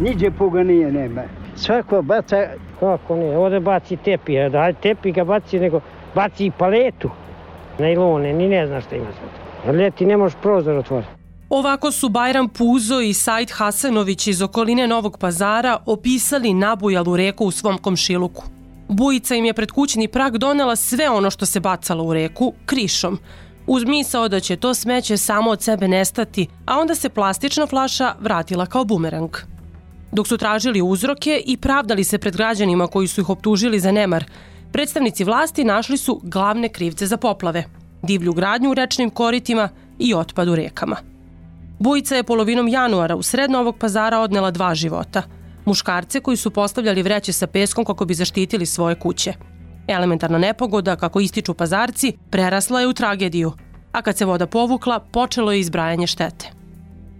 Niđe puga nije nema. Svako baca... Kako ne, ovde baci tepi, a da tepi ga baci, nego baci i paletu. Najlone, ni ne zna šta ima sad. Leti ne možeš prozor otvoriti. Ovako su Bajram Puzo i Said Hasanović iz okoline Novog pazara opisali nabujalu reku u svom komšiluku. Bujica im je pred kućni prag donela sve ono što se bacalo u reku krišom, uz misao da će to smeće samo od sebe nestati, a onda se plastična flaša vratila kao bumerang. Dok su tražili uzroke i pravdali se pred građanima koji su ih optužili za nemar, predstavnici vlasti našli su glavne krivce za poplave, divlju gradnju u rečnim koritima i otpad u rekama. Bujica je polovinom januara u sred Novog pazara odnela dva života. Muškarce koji su postavljali vreće sa peskom kako bi zaštitili svoje kuće. Elementarna nepogoda, kako ističu pazarci, prerasla je u tragediju, a kad se voda povukla, počelo je izbrajanje štete.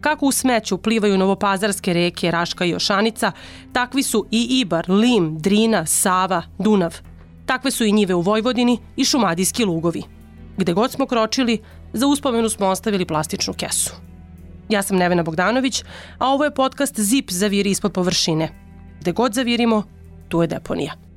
Kako u smeću plivaju novopazarske reke Raška i Ošanica, takvi su i Ibar, Lim, Drina, Sava, Dunav. Takve su i njive u Vojvodini i šumadijski lugovi. Gde god smo kročili, za uspomenu smo ostavili plastičnu kesu. Ja sam Nevena Bogdanović, a ovo je podcast ZIP zaviri ispod površine. Gde god zavirimo, tu je deponija.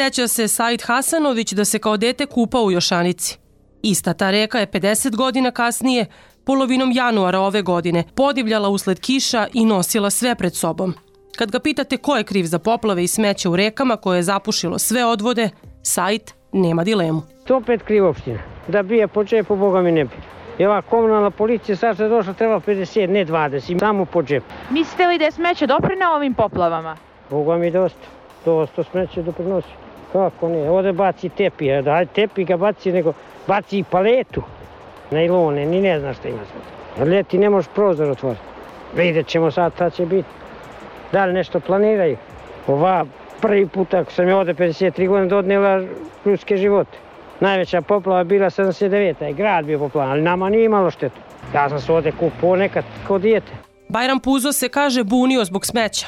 Seća se Said Hasanović da se kao dete kupao u Jošanici. Ista ta reka je 50 godina kasnije, polovinom januara ove godine, podivljala usled kiša i nosila sve pred sobom. Kad ga pitate ko je kriv za poplave i smeće u rekama koje je zapušilo sve odvode, Said nema dilemu. To opet kriv opština. Da bije po džepu, Boga mi ne bi. I ova komunalna policija sad je došla treba 50, ne 20, samo po džepu. Mislite li da je smeće doprinao ovim poplavama? Boga mi dosta. Dosta smeće doprinosi. Kako ne, ovde baci tepi, da tepi ga baci, nego baci i paletu. Najlone, ni ne zna šta ima sad. Leti ne možeš prozor otvoriti. Vidjet ćemo sad šta će biti. Da li nešto planiraju? Ova prvi put ako sam je ovde 53 godine dodnela ljudske živote. Najveća poplava bila 79. je grad bio poplavan, ali nama nije imalo štetu. Ja sam se ovde kupao nekad kao dijete. Bajram Puzo se kaže bunio zbog smeća.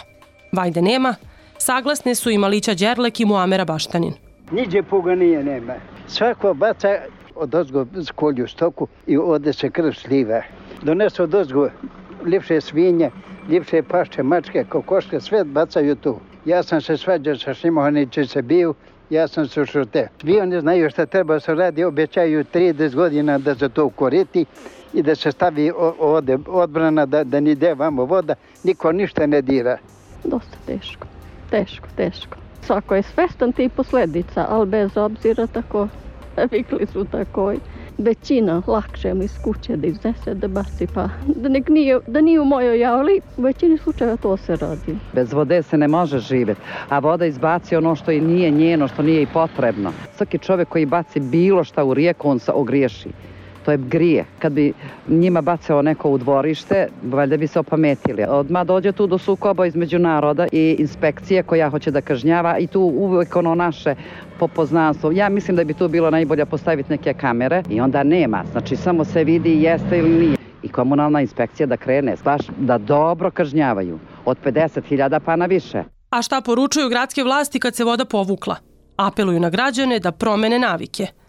Vajde nema, saglasne su i Malića Đerlek i Muamera Baštanin. Niđe puga nije nema. Svako baca od ozgo kolju stoku i ode se krv sliva. Donesu od ozgo ljepše svinje, ljepše pašče, mačke, kokoške, sve bacaju tu. Ja sam se svađao sa Šimohaniće se bio, ja sam se šute. Svi oni znaju šta treba se radi, obećaju 30 godina da se to ukoriti i da se stavi ovde odbrana, da, da ni ide vamo voda, niko ništa ne dira. Dosta teško, teško, teško. Svako je svestan tih posledica, ali bez obzira tako, vikli su tako većina lakše mi iz kuće da iznese, da baci, pa da, nek nije, da nije u mojoj javli, u većini slučaja to se radi. Bez vode se ne može živjeti, a voda izbaci ono što i nije njeno, što nije i potrebno. Svaki čovjek koji baci bilo šta u rijeku, on se ogriješi to je grije. Kad bi njima bacao neko u dvorište, valjda bi se opametili. Odma dođe tu do sukoba između naroda i inspekcije koja hoće da kažnjava i tu uvek ono naše popoznanstvo. Ja mislim da bi tu bilo najbolje postaviti neke kamere i onda nema. Znači samo se vidi jeste ili nije. I komunalna inspekcija da krene, baš da dobro kažnjavaju. Od 50.000 pa na više. A šta poručuju gradske vlasti kad se voda povukla? Apeluju na građane da promene navike –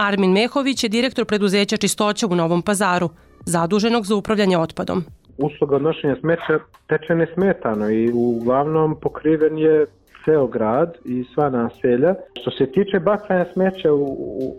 Armin Mehović je direktor preduzeća Čistoća u Novom pazaru, zaduženog za upravljanje otpadom. Usluga odnošenja smeća teče nesmetano i uglavnom pokriven je ceo grad i sva naselja. Što se tiče bacanja smeća u,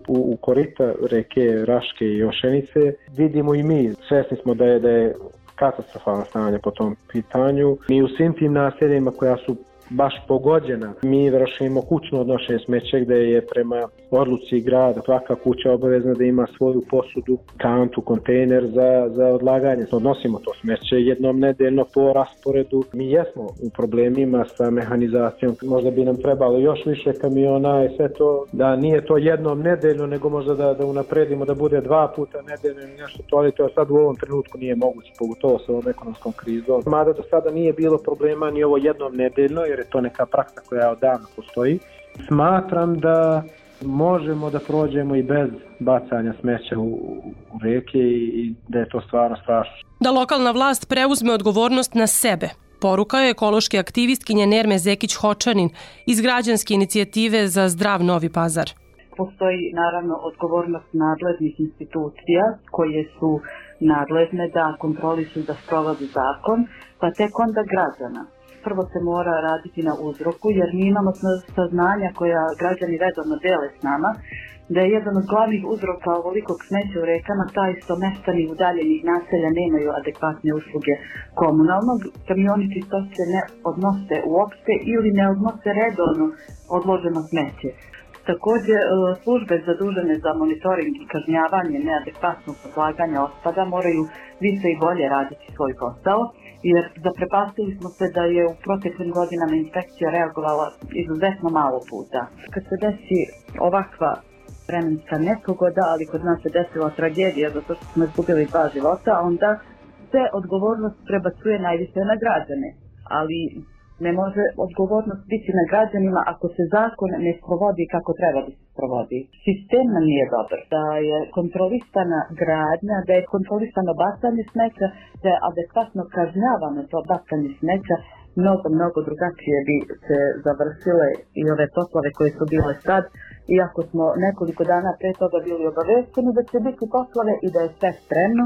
u, u korita reke Raške i Ošenice, vidimo i mi, svesni smo da je, da je katastrofalno stanje po tom pitanju. Mi u svim tim naseljima koja su baš pogođena. Mi vršimo kućno odnošenje smeća gde je prema odluci grada svaka kuća obavezna da ima svoju posudu, kantu, kontejner za, za odlaganje. Odnosimo to smeće jednom nedeljno po rasporedu. Mi jesmo u problemima sa mehanizacijom. Možda bi nam trebalo još više kamiona i sve to da nije to jednom nedeljno, nego možda da, da unapredimo da bude dva puta nedeljno ili nešto to, ali to sad u ovom trenutku nije moguće, pogotovo sa ovom ekonomskom krizom. Mada do sada nije bilo problema ni ovo jednom nedeljno, jer je to neka praksa koja odavno postoji. Smatram da možemo da prođemo i bez bacanja smeća u, u reke i da je to stvarno strašno. Da lokalna vlast preuzme odgovornost na sebe Poruka je ekološke aktivistkinje Nerme Zekić-Hočanin iz građanske inicijative za zdrav Novi Pazar. Postoji naravno odgovornost nadležnih institucija koje su nadležne da kontrolišu da sprovode zakon, pa tek onda građana prvo se mora raditi na uzroku, jer mi imamo saznanja koja građani redovno dele s nama, da je jedan od glavnih uzroka ovolikog smeća u rekama taj što meštani udaljenih naselja nemaju adekvatne usluge komunalnog, kamioni čistoće ne odnose uopšte ili ne odnose redovno odloženo smeće. Takođe, e, službe zadužene za monitoring i kažnjavanje neadekvatnog odlaganja otpada moraju više i bolje raditi svoj posao, jer zaprepastili smo se da je u proteklim godinama inspekcija reagovala izuzetno malo puta. Kad se desi ovakva vremenska nepogoda, ali kod nas se desila tragedija zato što smo izgubili dva života, onda se odgovornost prebacuje najviše na građane. Ali ne može odgovornost biti na građanima ako se zakon ne sprovodi kako treba da se sprovodi. Sistem nam nije dobar, da je kontrolisana gradnja, da je kontrolisano bacanje smeća, da je adekvatno kažnjavano to bacanje smeća, mnogo, mnogo drugačije bi se završile i ove poplave koje su bile sad, iako smo nekoliko dana pre toga bili obavešteni da će biti poplave i da je sve spremno,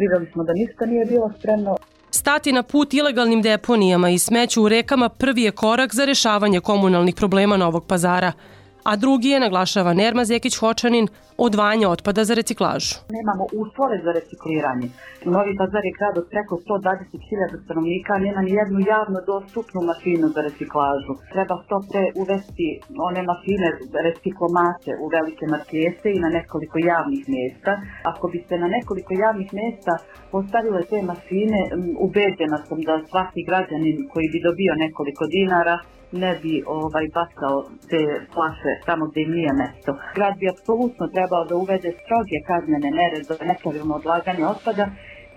videli smo da ništa nije bilo spremno. Stati na put ilegalnim deponijama i smeću u rekama prvi je korak za rešavanje komunalnih problema Novog pazara – a drugi je, naglašava Nerma Zekić-Hočanin, odvanja otpada za reciklažu. Nemamo uslove za recikliranje. Novi Pazar je grad od preko 120.000 stanovnika, nema ni jednu javno dostupnu mašinu za reciklažu. Treba što pre uvesti one mašine reciklomate u velike markete i na nekoliko javnih mjesta. Ako bi se na nekoliko javnih mjesta postavile te mašine, ubeđena sam da svaki građanin koji bi dobio nekoliko dinara ne bi ovaj bacao te flaše tamo gde im nije mesto. Grad bi apsolutno trebao da uvede stroge kaznene mere za nepravilno odlaganje otpada,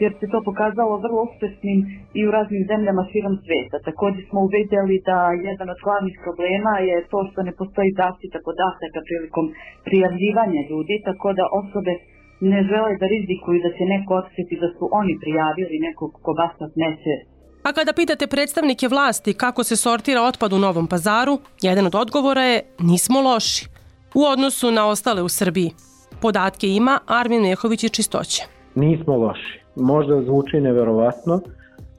jer se to pokazalo vrlo uspešnim i u raznim zemljama širom sveta. Takođe smo uvidjeli da jedan od glavnih problema je to što ne postoji zaštita podataka prilikom prijavljivanja ljudi, tako da osobe ne žele da rizikuju da se neko odsjeti da su oni prijavili nekog ko baca smeće A kada pitate predstavnike vlasti kako se sortira otpad u Novom pazaru, jedan od odgovora je nismo loši u odnosu na ostale u Srbiji. Podatke ima Armin Nehović i Čistoće. Nismo loši. Možda zvuči neverovatno.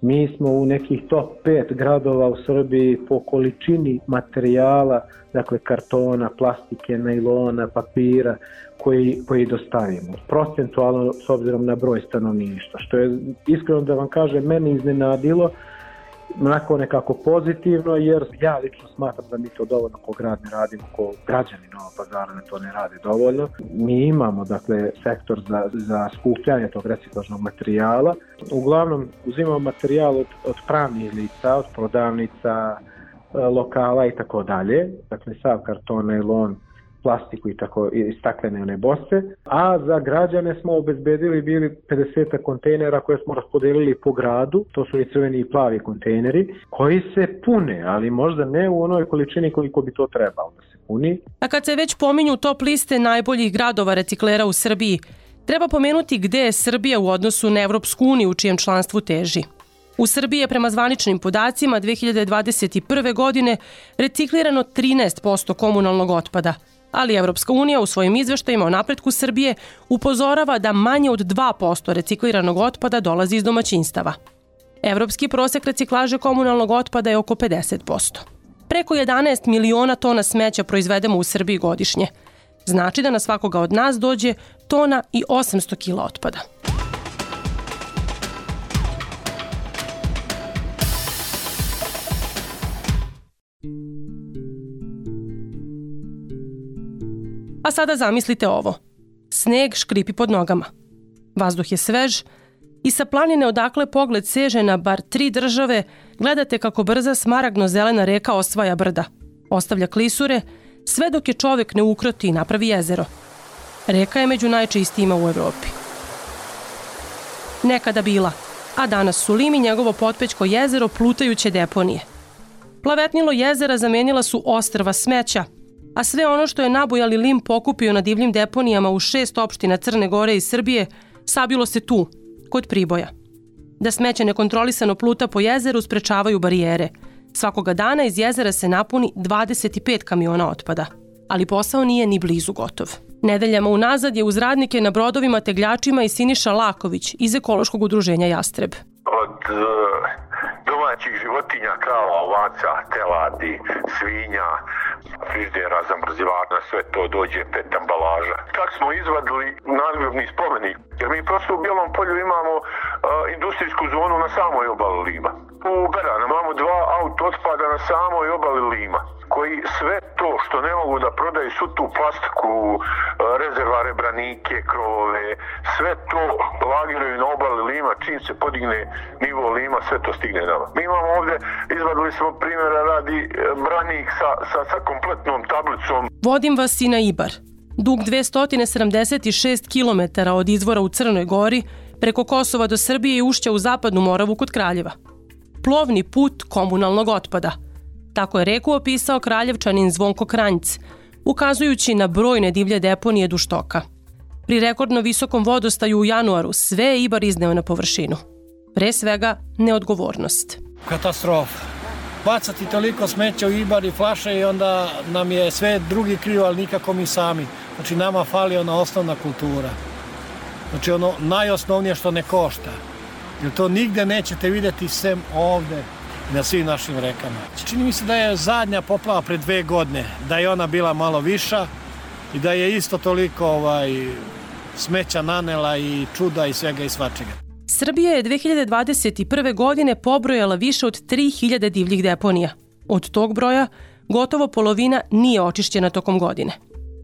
Mi smo u nekih top 5 gradova u Srbiji po količini materijala, dakle kartona, plastike, najlona, papira, koji, koji dostavimo. Procentualno s obzirom na broj stanovništva, što je iskreno da vam kažem meni iznenadilo, onako nekako pozitivno, jer ja lično smatram da mi to dovoljno ko grad ne radimo, ko građani Novog pazara da to ne rade dovoljno. Mi imamo dakle sektor za, za skupljanje tog reciklažnog materijala. Uglavnom uzimamo materijal od, od pravnih lica, od prodavnica, e, lokala i tako dalje. Dakle, sav karton, nailon, plastiku i tako i staklene one bose, a za građane smo obezbedili bili 50 kontejnera koje smo raspodelili po gradu, to su i crveni i plavi kontejneri, koji se pune, ali možda ne u onoj količini koliko bi to trebalo da se puni. A kad se već pominju top liste najboljih gradova reciklera u Srbiji, treba pomenuti gde je Srbija u odnosu na Evropsku uniju u čijem članstvu teži. U Srbiji je prema zvaničnim podacima 2021. godine reciklirano 13% komunalnog otpada – ali Evropska unija u svojim izveštajima o napretku Srbije upozorava da manje od 2% recikliranog otpada dolazi iz domaćinstava. Evropski prosek reciklaže komunalnog otpada je oko 50%. Preko 11 miliona tona smeća proizvedemo u Srbiji godišnje. Znači da na svakoga od nas dođe tona i 800 kila otpada. A sada zamislite ovo. Sneg škripi pod nogama. Vazduh je svež i sa planine odakle pogled seže na bar tri države, gledate kako brza smaragno-zelena reka osvaja brda. Ostavlja klisure, sve dok je čovek ne ukroti i napravi jezero. Reka je među najčistijima u Evropi. Nekada bila, a danas su Lim i njegovo potpećko jezero plutajuće deponije. Plavetnilo jezera zamenila su ostrva smeća, a sve ono što je nabojali lim pokupio na divljim deponijama u šest opština Crne Gore i Srbije sabilo se tu, kod Priboja. Da smeće nekontrolisano pluta po jezeru sprečavaju barijere. Svakoga dana iz jezera se napuni 25 kamiona otpada. Ali posao nije ni blizu gotov. Nedeljama unazad je uz radnike na brodovima tegljačima i Siniša Laković iz ekološkog udruženja Jastreb. Od domaćih životinja, krava, ovaca, teladi, svinja, friždera, zamrzivana, sve to dođe pet ambalaža. Tako smo izvadili nadgrobni spomenik, jer mi prosto u Bijelom polju imamo uh, industrijsku zonu na samoj obali Lima. U Beranu imamo dva auto otpada na samoj obali Lima koji sve to što ne mogu da prodaju svu tu plastiku, rezervare, branike, krovove, sve to lagiraju na obali Lima, čim se podigne nivo Lima, sve to stigne nama. Mi imamo ovde, izvadili smo primjera radi e, branik sa, sa, sa kompletnom tablicom. Vodim vas i na Ibar. Dug 276 km od izvora u Crnoj gori, preko Kosova do Srbije i ušća u zapadnu Moravu kod Kraljeva. Plovni put komunalnog otpada – Tako je reku opisao kraljevčanin Zvonko Kranjc, ukazujući na brojne divlje deponije duštoka. Pri rekordno visokom vodostaju u januaru sve je Ibar izneo na površinu. Pre svega, neodgovornost. Katastrofa. Bacati toliko smeća u Ibar i flaše i onda nam je sve drugi krivo, ali nikako mi sami. Znači nama fali ona osnovna kultura. Znači ono najosnovnije što ne košta. Jer to nigde nećete videti sem ovde na svim našim rekama. Čini mi se da je zadnja poplava pre dve godine, da je ona bila malo viša i da je isto toliko ovaj, smeća nanela i čuda i svega i svačega. Srbija je 2021. godine pobrojala više od 3000 divljih deponija. Od tog broja gotovo polovina nije očišćena tokom godine.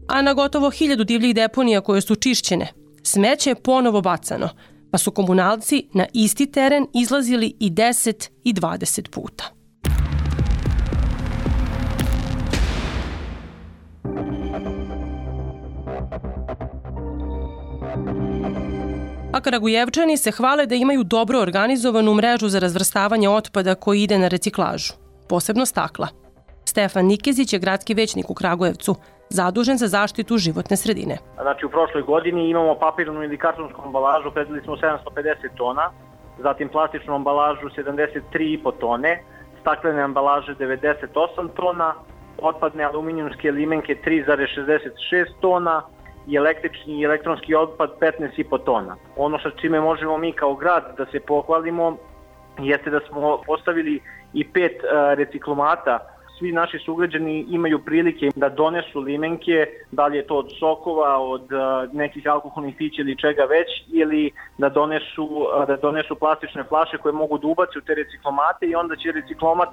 A na gotovo 1000 divljih deponija koje su čišćene, smeće je ponovo bacano – pa su komunalci na isti teren izlazili i 10 i 20 puta. A Kragujevčani se hvale da imaju dobro organizovanu mrežu za razvrstavanje otpada koji ide na reciklažu, posebno stakla. Stefan Nikezić je gradski većnik u Kragujevcu – zadužen za zaštitu životne sredine. Znači u prošloj godini imamo papirnu ili kartonsku ambalažu, predili smo 750 tona, zatim plastičnu ambalažu 73,5 tone, staklene ambalaže 98 tona, otpadne aluminijumske limenke 3,66 tona i električni i elektronski otpad 15,5 tona. Ono sa čime možemo mi kao grad da se pohvalimo jeste da smo postavili i pet reciklomata svi naši sugrađani imaju prilike da donesu limenke, da li je to od sokova, od uh, nekih alkoholnih pića ili čega već, ili da donesu, uh, da donesu plastične flaše koje mogu da ubaci u te reciklomate i onda će reciklomat,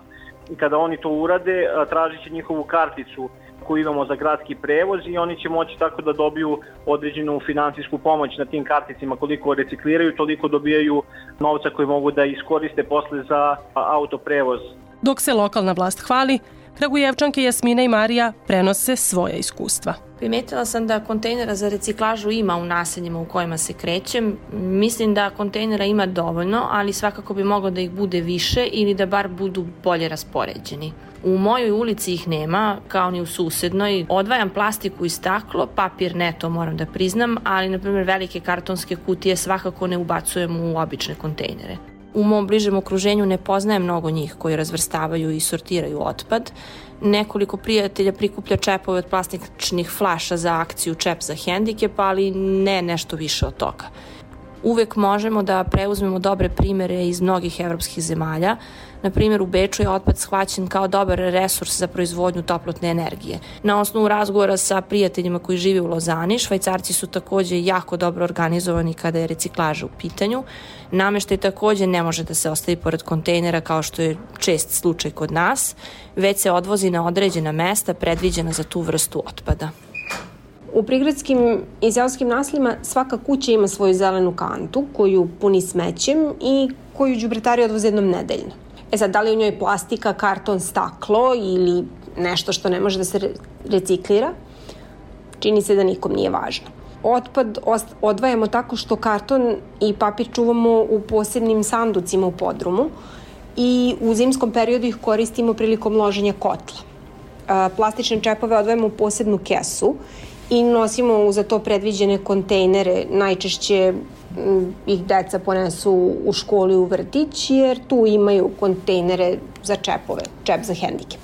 kada oni to urade, tražit će njihovu karticu koju imamo za gradski prevoz i oni će moći tako da dobiju određenu finansijsku pomoć na tim karticima koliko recikliraju, toliko dobijaju novca koji mogu da iskoriste posle za autoprevoz. Dok se lokalna vlast hvali, Kragujevčanke Jasmina i Marija prenose svoje iskustva. Primetila sam da kontejnera za reciklažu ima u naseljima u kojima se krećem. Mislim da kontejnera ima dovoljno, ali svakako bi moglo da ih bude više ili da bar budu bolje raspoređeni. U mojoj ulici ih nema, kao ni u susednoj. Odvajam plastiku i staklo, papir ne, to moram da priznam, ali, na primjer, velike kartonske kutije svakako ne ubacujem u obične kontejnere. U mom bližem okruženju ne poznajem mnogo njih koji razvrstavaju i sortiraju otpad. Nekoliko prijatelja prikuplja čepove od plastičnih flaša za akciju Čep za hendikep, ali ne nešto više od toga. Uvek možemo da preuzmemo dobre primere iz mnogih evropskih zemalja, Na primjer, u Beču je otpad shvaćen kao dobar resurs za proizvodnju toplotne energije. Na osnovu razgovora sa prijateljima koji žive u Lozani, švajcarci su takođe jako dobro organizovani kada je reciklaža u pitanju. Nameštaj takođe ne može da se ostavi pored kontejnera kao što je čest slučaj kod nas, već se odvozi na određena mesta predviđena za tu vrstu otpada. U prigradskim i seoskim naslima svaka kuća ima svoju zelenu kantu koju puni smećem i koju đubretari odvoze jednom nedeljno. E sad, da li u njoj plastika, karton, staklo ili nešto što ne može da se reciklira, čini se da nikom nije važno. Otpad odvajamo tako što karton i papir čuvamo u posebnim sanducima u podrumu i u zimskom periodu ih koristimo prilikom loženja kotla. Plastične čepove odvajamo u posebnu kesu i nosimo za to predviđene kontejnere. Najčešće ih deca ponesu u školi u vrtić jer tu imaju kontejnere za čepove, čep za hendikep.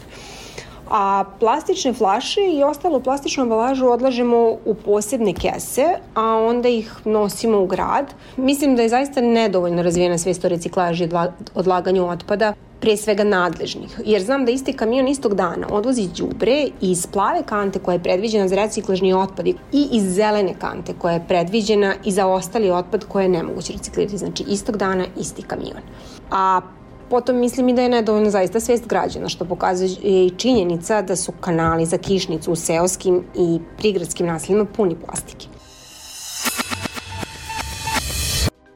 A plastične flaše i ostalu plastičnu ambalažu odlažemo u posebne kese, a onda ih nosimo u grad. Mislim da je zaista nedovoljno razvijena svest o reciklaži i odlaganju otpada prije svega nadležnih, jer znam da isti kamion istog dana odvozi đubre iz plave kante koja je predviđena za reciklažni otpad i iz zelene kante koja je predviđena i za ostali otpad koje je nemoguće reciklirati. Znači istog dana isti kamion. A Potom mislim i da je nedovoljno zaista svest građana, što pokazuje i činjenica da su kanali za kišnicu u seoskim i prigradskim naseljima puni plastike.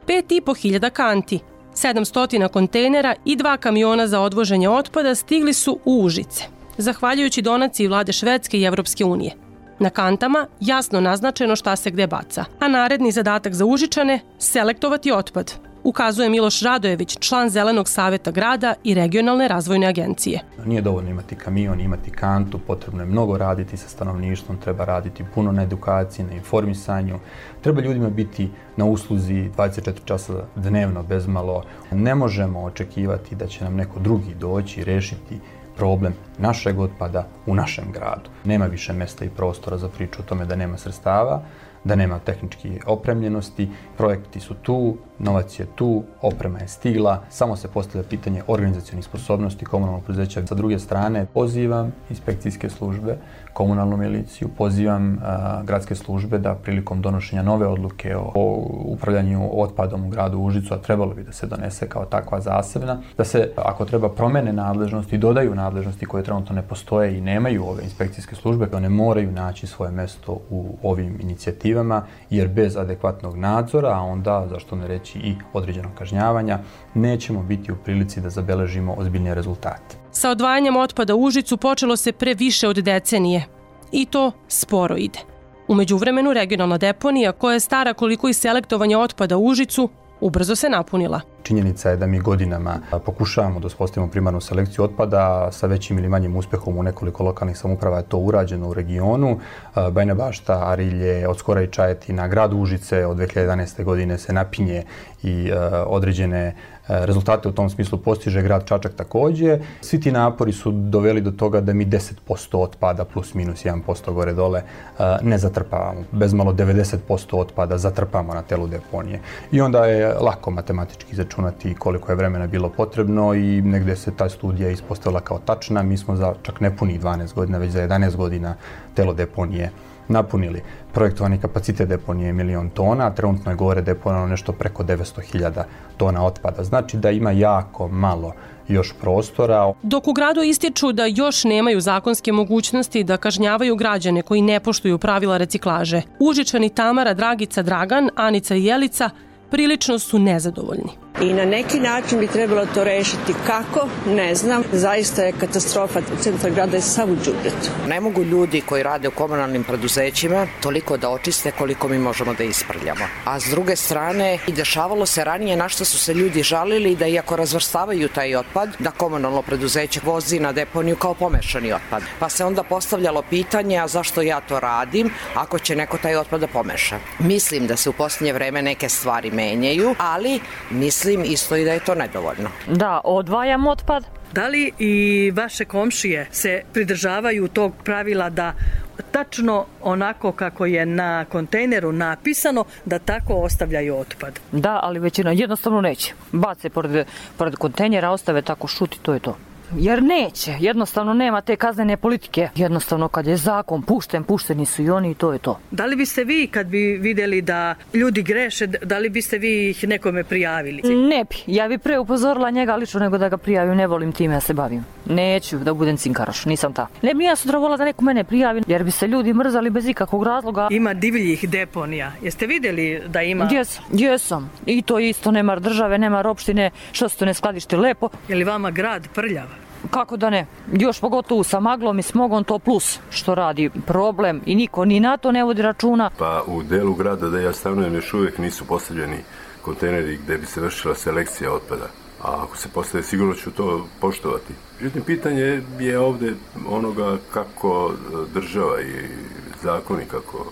5.500 kanti, 700 kontejnera i dva kamiona za odvoženje otpada stigli su u Užice, zahvaljujući donaciji vlade Švedske i Evropske unije. Na kantama jasno naznačeno šta se gde baca, a naredni zadatak za Užičane – selektovati otpad, ukazuje Miloš Radojević, član Zelenog saveta grada i regionalne razvojne agencije. Nije dovoljno imati kamion, imati kantu, potrebno je mnogo raditi sa stanovništvom, treba raditi puno na edukaciji, na informisanju, treba ljudima biti na usluzi 24 časa dnevno, bezmalo. Ne možemo očekivati da će nam neko drugi doći i rešiti problem našeg otpada u našem gradu. Nema više mesta i prostora za priču o tome da nema sredstava, da nema tehnički opremljenosti, projekti su tu, novac je tu, oprema je stigla, samo se postavlja pitanje organizacijonih sposobnosti komunalnog preduzeća. Sa druge strane, pozivam inspekcijske službe, komunalnu miliciju, pozivam a, gradske službe da prilikom donošenja nove odluke o, o upravljanju otpadom u gradu Užicu, a trebalo bi da se donese kao takva zasebna, da se, ako treba, promene nadležnosti, dodaju nadležnosti koje trenutno ne postoje i nemaju ove inspekcijske službe, one moraju naći svoje mesto u ovim inicijativama, jer bez adekvatnog nadzora, a onda, zašto ne reći, i određenog kažnjavanja, nećemo biti u prilici da zabeležimo ozbiljne rezultate. Sa odvajanjem otpada u Užicu počelo se pre više od decenije. I to sporo ide. Umeđu vremenu regionalna deponija, koja je stara koliko i selektovanje otpada u Užicu, ubrzo se napunila. Činjenica je da mi godinama pokušavamo da uspostavimo primarnu selekciju otpada sa većim ili manjim uspehom u nekoliko lokalnih samuprava je to urađeno u regionu. Bajna Bašta, Arilje, od skora i Čajetina, grad Užice od 2011. godine se napinje i određene rezultate u tom smislu postiže grad Čačak takođe. Svi ti napori su doveli do toga da mi 10% otpada plus minus 1% gore dole ne zatrpavamo. Bez malo 90% otpada zatrpamo na telu deponije. I onda je lako matematički izračunati koliko je vremena bilo potrebno i negde se ta studija ispostavila kao tačna. Mi smo za čak ne punih 12 godina, već za 11 godina telo deponije napunili. Projektovani kapacitet deponije je milion tona, a trenutno je gore deponano nešto preko 900.000 tona otpada. Znači da ima jako malo još prostora. Dok u gradu ističu da još nemaju zakonske mogućnosti da kažnjavaju građane koji ne poštuju pravila reciklaže, Užičani Tamara, Dragica, Dragan, Anica i Jelica prilično su nezadovoljni. I na neki način bi trebalo to rešiti. Kako? Ne znam. Zaista je katastrofa. Centar grada je sav u džubretu. Ne mogu ljudi koji rade u komunalnim preduzećima toliko da očiste koliko mi možemo da isprljamo. A s druge strane, i dešavalo se ranije na što su se ljudi žalili da iako razvrstavaju taj otpad, da komunalno preduzeće vozi na deponiju kao pomešani otpad. Pa se onda postavljalo pitanje, a zašto ja to radim ako će neko taj otpad da pomeša? Mislim da se u posljednje vreme neke stvari menjaju, ali mislim mislim isto i da je to nedovoljno. Da, odvajam otpad. Da li i vaše komšije se pridržavaju tog pravila da tačno onako kako je na kontejneru napisano da tako ostavljaju otpad? Da, ali većina jednostavno neće. Bace pored, pored kontejnera, ostave tako šuti, to je to. Jer neće, jednostavno nema te kaznene politike. Jednostavno kad je zakon pušten, pušteni su i oni i to je to. Da li biste vi kad bi videli da ljudi greše, da li biste vi ih nekome prijavili? Ne bi, ja bi pre upozorila njega lično nego da ga prijavim, ne volim time da se bavim. Neću da budem cinkaraš, nisam ta. Ne bi ja sutra volila da neko mene prijavi, jer bi se ljudi mrzali bez ikakvog razloga. Ima divljih deponija. Jeste videli da ima? Jesam, jesam. I to isto, nema države, nema opštine, što se to ne skladište lepo. Je li vama grad prljav? Kako da ne? Još pogotovo sa maglom i smogom to plus što radi problem i niko ni na to ne vodi računa. Pa u delu grada da ja stanujem još uvijek nisu postavljeni kontejneri gde bi se vršila selekcija otpada. a ako se postaje sigurno ću to poštovati. Međutim, pitanje je ovde onoga kako država i zakoni kako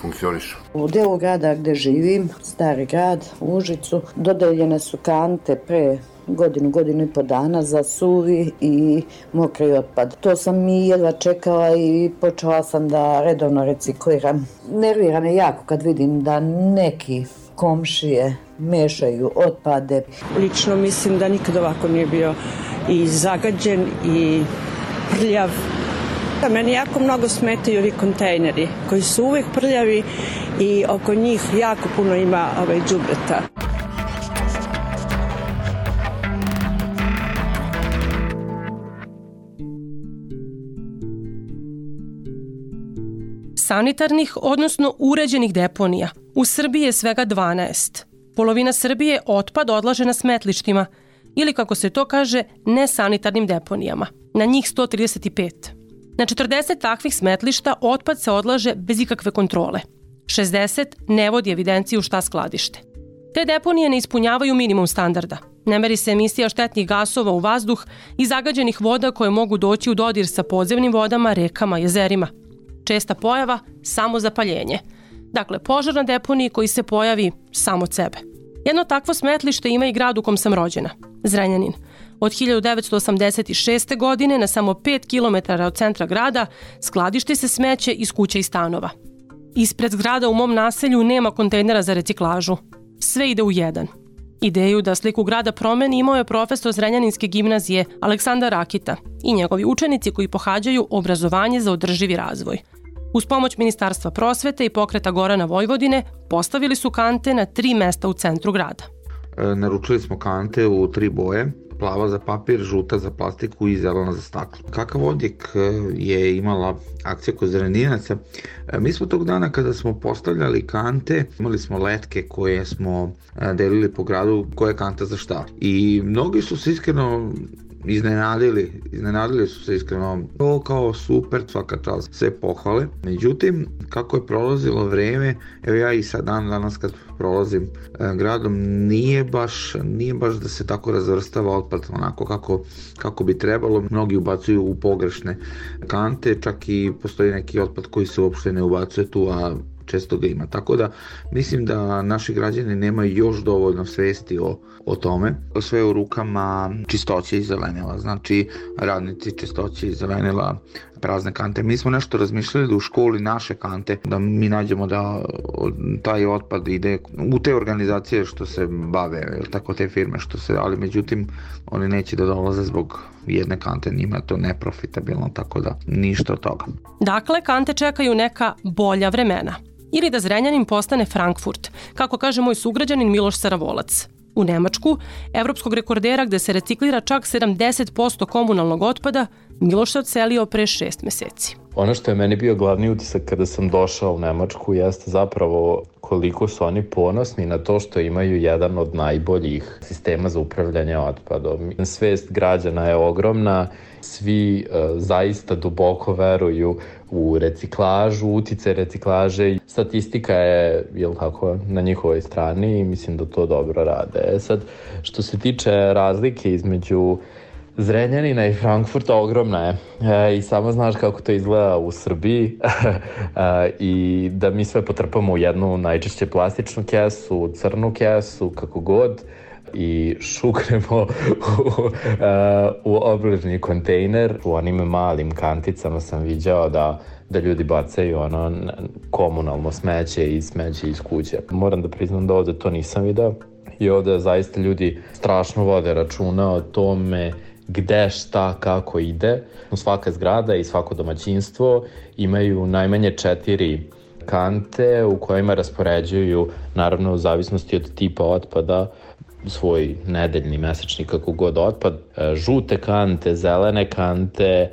funkcionišu. U delu grada gde živim, stari grad, u Užicu, dodeljene su kante pre godinu, godinu i po dana za suvi i mokri otpad. To sam i jedva čekala i počela sam da redovno recikliram. Nervira me jako kad vidim da neki komšije mešaju otpade. Lično mislim da nikad ovako nije bio i zagađen i prljav. Da, meni jako mnogo smetaju ovi kontejneri koji su uvek prljavi i oko njih jako puno ima ovaj džubreta. Sanitarnih, odnosno uređenih deponija, u Srbiji je svega 12. Polovina Srbije otpad odlaže na smetlištima, ili kako se to kaže, nesanitarnim deponijama, na njih 135. Na 40 takvih smetlišta otpad se odlaže bez ikakve kontrole. 60 ne vodi evidenciju šta skladište. Te deponije ne ispunjavaju minimum standarda. Ne meri se emisija štetnih gasova u vazduh i zagađenih voda koje mogu doći u dodir sa podzemnim vodama, rekama, jezerima. Česta pojava samo zapaljenje. Dakle, požar na deponiji koji se pojavi samo od sebe. Jedno takvo smetlište ima i grad u kom sam rođena, Zrenjanin. Od 1986. godine na samo 5 km od centra grada skladišti se smeće iz kuća i stanova. Ispred zgrada u mom naselju nema kontejnera za reciklažu. Sve ide u jedan. Ideju da sliku grada promeni imao je profesor Zrenjaninske gimnazije Aleksandar Rakita i njegovi učenici koji pohađaju obrazovanje za održivi razvoj. Uz pomoć Ministarstva prosvete i pokreta Gorana Vojvodine postavili su kante na tri mesta u centru grada. E, naručili smo kante u tri boje, plava za papir, žuta za plastiku i zelena za staklo. Kakav odjek e, je imala akcija kod zreninaca? E, mi smo tog dana kada smo postavljali kante, imali smo letke koje smo delili po gradu koja je kanta za šta. I mnogi su se iskreno iznenadili, iznenadili su se iskreno, to kao super, svaka čast, sve pohvale. Međutim, kako je prolazilo vreme, evo ja i sad dan danas kad prolazim e, gradom, nije baš, nije baš da se tako razvrstava otpad onako kako, kako bi trebalo. Mnogi ubacuju u pogrešne kante, čak i postoji neki otpad koji se uopšte ne ubacuje tu, a često ga ima. Tako da mislim da naši građani nemaju još dovoljno svesti o, o tome. Sve u rukama čistoće i zelenila, znači radnici čistoće i zelenila prazne kante. Mi smo nešto razmišljali da u školi naše kante, da mi nađemo da taj otpad ide u te organizacije što se bave, tako te firme što se, ali međutim oni neće da dolaze zbog jedne kante, njima to neprofitabilno, tako da ništa od toga. Dakle, kante čekaju neka bolja vremena ili da Zrenjanin postane Frankfurt, kako kaže moj sugrađanin Miloš Saravolac. U Nemačku, evropskog rekordera gde se reciklira čak 70% komunalnog otpada, Miloš se odselio pre šest meseci. Ono što je meni bio glavni utisak kada sam došao u Nemačku jeste zapravo koliko su oni ponosni na to što imaju jedan od najboljih sistema za upravljanje otpadom. Svest građana je ogromna, svi uh, zaista duboko veruju u reciklažu, utice reciklaže. Statistika je, jel tako, na njihovoj strani i mislim da to dobro rade. E sad, što se tiče razlike između Zrenjanina i Frankfurta ogromna je e, i samo znaš kako to izgleda u Srbiji e, i da mi sve potrpamo u jednu najčešće plastičnu kesu, crnu kesu, kako god i šuknemo u, uh, u obližni kontejner. U onim malim kanticama sam viđao da da ljudi bacaju ono komunalno smeće i smeće iz kuće. Moram da priznam da ovde to nisam video i ovde zaista ljudi strašno vode računa o tome gde, šta, kako ide. Svaka zgrada i svako domaćinstvo imaju najmanje četiri kante u kojima raspoređuju, naravno u zavisnosti od tipa otpada, svoj nedeljni, mesečni, kako god otpad, e, žute kante, zelene kante, e,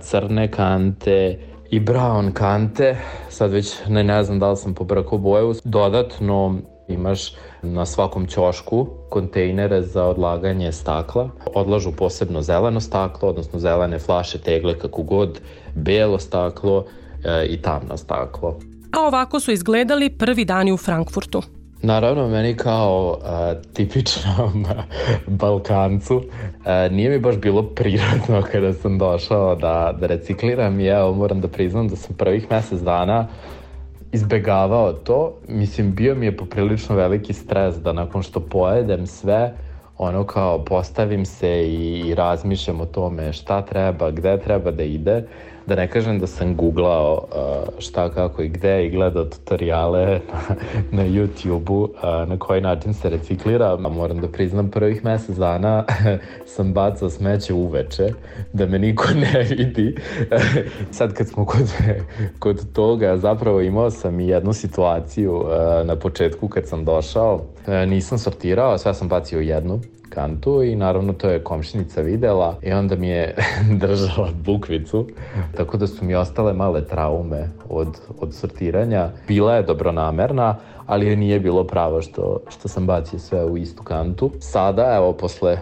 crne kante i brown kante. Sad već ne, ne znam da li sam pobrkao boju. Dodatno imaš na svakom ćošku kontejnere za odlaganje stakla. Odlažu posebno zeleno staklo, odnosno zelene flaše, tegle, kako god, belo staklo e, i tamno staklo. A ovako su izgledali prvi dani u Frankfurtu. Naravno, meni kao uh, tipičnom Balkancu uh, nije mi baš bilo prirodno kada sam došao da, da recikliram i evo moram da priznam da sam prvih mesec dana izbegavao to. Mislim, bio mi je poprilično veliki stres da nakon što pojedem sve, ono kao postavim se i, razmišljam o tome šta treba, gde treba da ide da ne kažem da sam googlao uh, šta, kako i gde i gledao tutoriale na, na YouTube-u uh, na koji način se reciklira. Moram da priznam, prvih mesec dana sam bacao smeće uveče, da me niko ne vidi. Sad kad smo kod, kod toga, zapravo imao sam i jednu situaciju uh, na početku kad sam došao. Nisam sortirao, sve sam bacio u jednu kantu i naravno to je komšinica videla i onda mi je držala bukvicu, tako da su mi ostale male traume od, od sortiranja. Bila je dobronamerna, ali je nije bilo pravo što, što sam bacio sve u istu kantu. Sada, evo, posle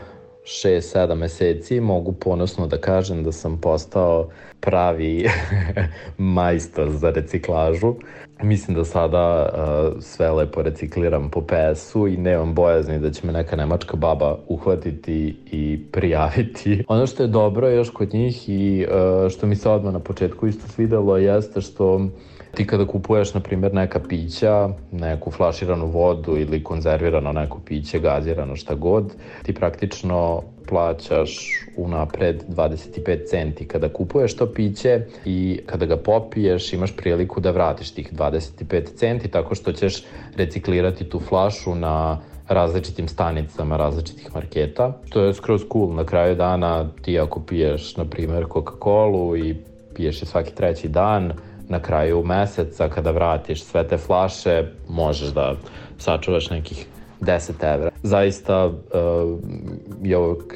6-7 meseci mogu ponosno da kažem da sam postao pravi majstor za reciklažu. Mislim da sada uh, sve lepo recikliram po PS-u i nemam bojazni da će me neka nemačka baba uhvatiti i prijaviti. Ono što je dobro još kod njih i uh, što mi se odmah na početku isto svidelo jeste što ti kada kupuješ, na primjer, neka pića, neku flaširanu vodu ili konzervirano neko piće, gazirano, šta god, ti praktično plaćaš unapred 25 centi kada kupuješ to piće i kada ga popiješ imaš priliku da vratiš tih 25 centi tako što ćeš reciklirati tu flašu na različitim stanicama različitih marketa. To je skroz cool. Na kraju dana ti ako piješ, na primer, Coca-Colu i piješ je svaki treći dan, na kraju meseca kada vratiš sve te flaše možeš da sačuvaš nekih 10 evra. Zaista uh, i ovog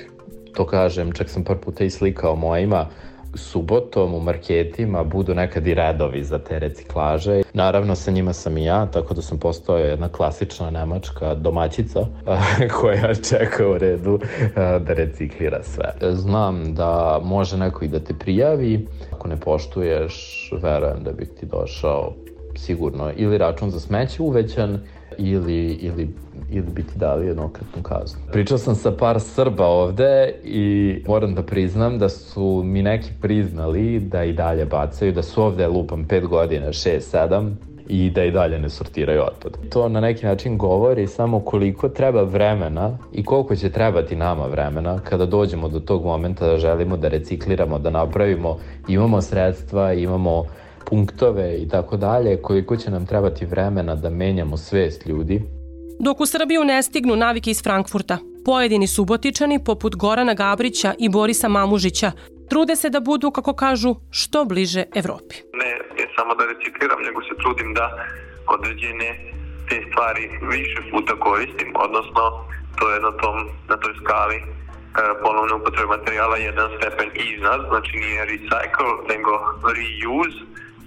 to kažem, čak sam par puta i slikao mojima, subotom u marketima budu nekad i redovi za te reciklaže. Naravno sa njima sam i ja, tako da sam postao jedna klasična nemačka domaćica koja čeka u redu da reciklira sve. Znam da može neko i da te prijavi, ako ne poštuješ, verujem da bih ti došao sigurno ili račun za smeće uvećan ili, ili, ili bi ti dali jednokratnu kaznu. Pričao sam sa par Srba ovde i moram da priznam da su mi neki priznali da i dalje bacaju, da su ovde lupam 5 godina, 6, 7, i da i dalje ne sortiraju otpad. To na neki način govori samo koliko treba vremena i koliko će trebati nama vremena kada dođemo do tog momenta da želimo da recikliramo, da napravimo, imamo sredstva, imamo punktove i tako dalje, koliko će nam trebati vremena da menjamo svest ljudi. Dok u Srbiju ne stignu navike iz Frankfurta, pojedini subotičani poput Gorana Gabrića i Borisa Mamužića trude se da budu, kako kažu, što bliže Evropi. Ne, ne samo da recikliram, nego se trudim da određene te stvari više puta koristim, odnosno to je na, tom, na toj skali e, ponovne upotrebe materijala jedan stepen iznad, znači nije recycle, nego reuse,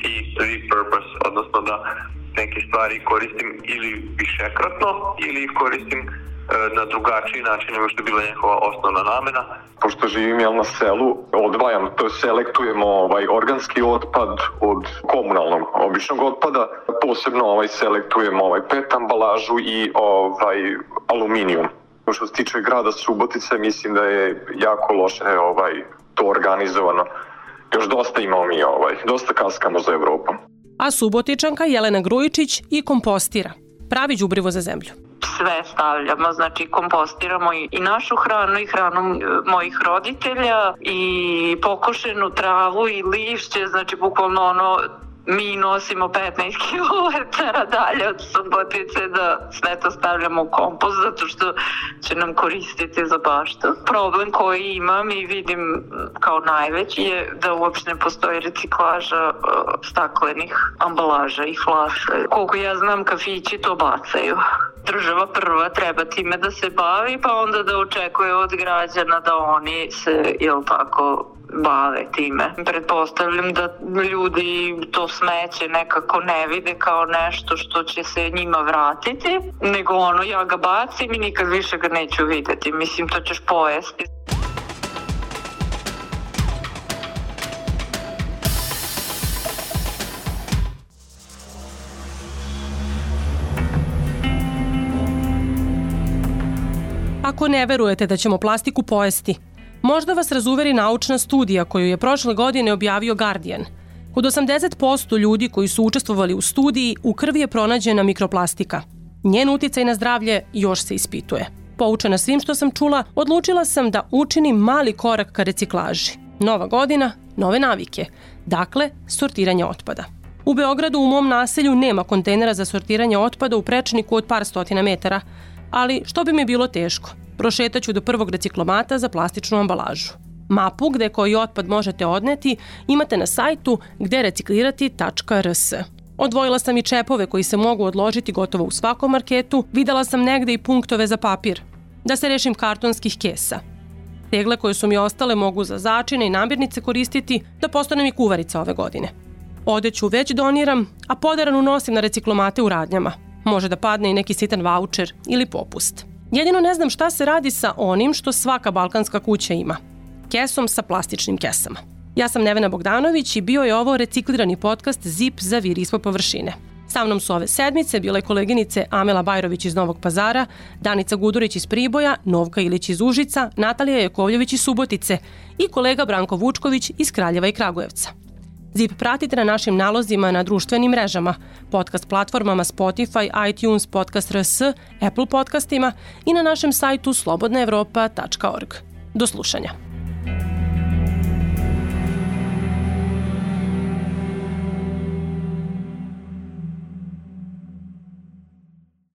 i repurpose, odnosno da neke stvari koristim ili višekratno ili ih koristim e, na drugačiji način nego što je bila njihova osnovna namena. Pošto živim jel, na selu, odvajam, to selektujemo ovaj, organski otpad od komunalnog običnog otpada, posebno ovaj, selektujemo ovaj, pet ambalažu i ovaj, aluminijum. Što se tiče grada Subotice, mislim da je jako loše ovaj, to organizovano još dosta imamo mi ovaj, dosta kaskamo za Evropom. A Subotičanka Jelena Grujičić i kompostira. Pravi đubrivo za zemlju sve stavljamo, znači kompostiramo i, i našu hranu i hranu mojih roditelja i pokošenu travu i lišće, znači bukvalno ono mi nosimo 15 km dalje od Subotice da sve to stavljamo u kompost zato što će nam koristiti za baštu. Problem koji imam i vidim kao najveći je da uopšte ne postoji reciklaža uh, staklenih ambalaža i flaša. Koliko ja znam kafići to bacaju država prva treba time da se bavi pa onda da očekuje od građana da oni se, jel tako, bave time. Pretpostavljam da ljudi to smeće nekako ne vide kao nešto što će se njima vratiti, nego ono ja ga bacim i nikad više ga neću videti. Mislim, to ćeš pojesti. Ako ne verujete da ćemo plastiku pojesti, možda vas razuveri naučna studija koju je prošle godine objavio Guardian. Kod 80% ljudi koji su učestvovali u studiji u krvi je pronađena mikroplastika. Njen uticaj na zdravlje još se ispituje. Poučena svim što sam čula, odlučila sam da učinim mali korak ka reciklaži. Nova godina, nove navike. Dakle, sortiranje otpada. U Beogradu u mom naselju nema kontejnera za sortiranje otpada u prečniku od par stotina metara, ali što bi mi bilo teško? Prošetaću do prvog reciklomata za plastičnu ambalažu. Mapu gde koji otpad možete odneti imate na sajtu gde reciklirati.rs. Odvojila sam i čepove koji se mogu odložiti gotovo u svakom marketu, videla sam negde i punktove za papir. Da se rešim kartonskih kesa. Tegle koje su mi ostale mogu za začine i namirnice koristiti da postanem i kuvarica ove godine. Odeću već doniram, a podaranu nosim na reciklomate u radnjama. Može da padne i neki sitan voucher ili popust. Jedino ne znam šta se radi sa onim što svaka balkanska kuća ima. Kesom sa plastičnim kesama. Ja sam Nevena Bogdanović i bio je ovo reciklirani podcast ZIP za vir ispod površine. Sa mnom su ove sedmice bile koleginice Amela Bajrović iz Novog pazara, Danica Gudurić iz Priboja, Novka Ilić iz Užica, Natalija Jakovljević iz Subotice i kolega Branko Vučković iz Kraljeva i Kragujevca. ZIP pratite na našim nalozima na društvenim mrežama, podcast platformama Spotify, iTunes, Podcast RS, Apple podcastima i na našem sajtu slobodnaevropa.org. Do slušanja.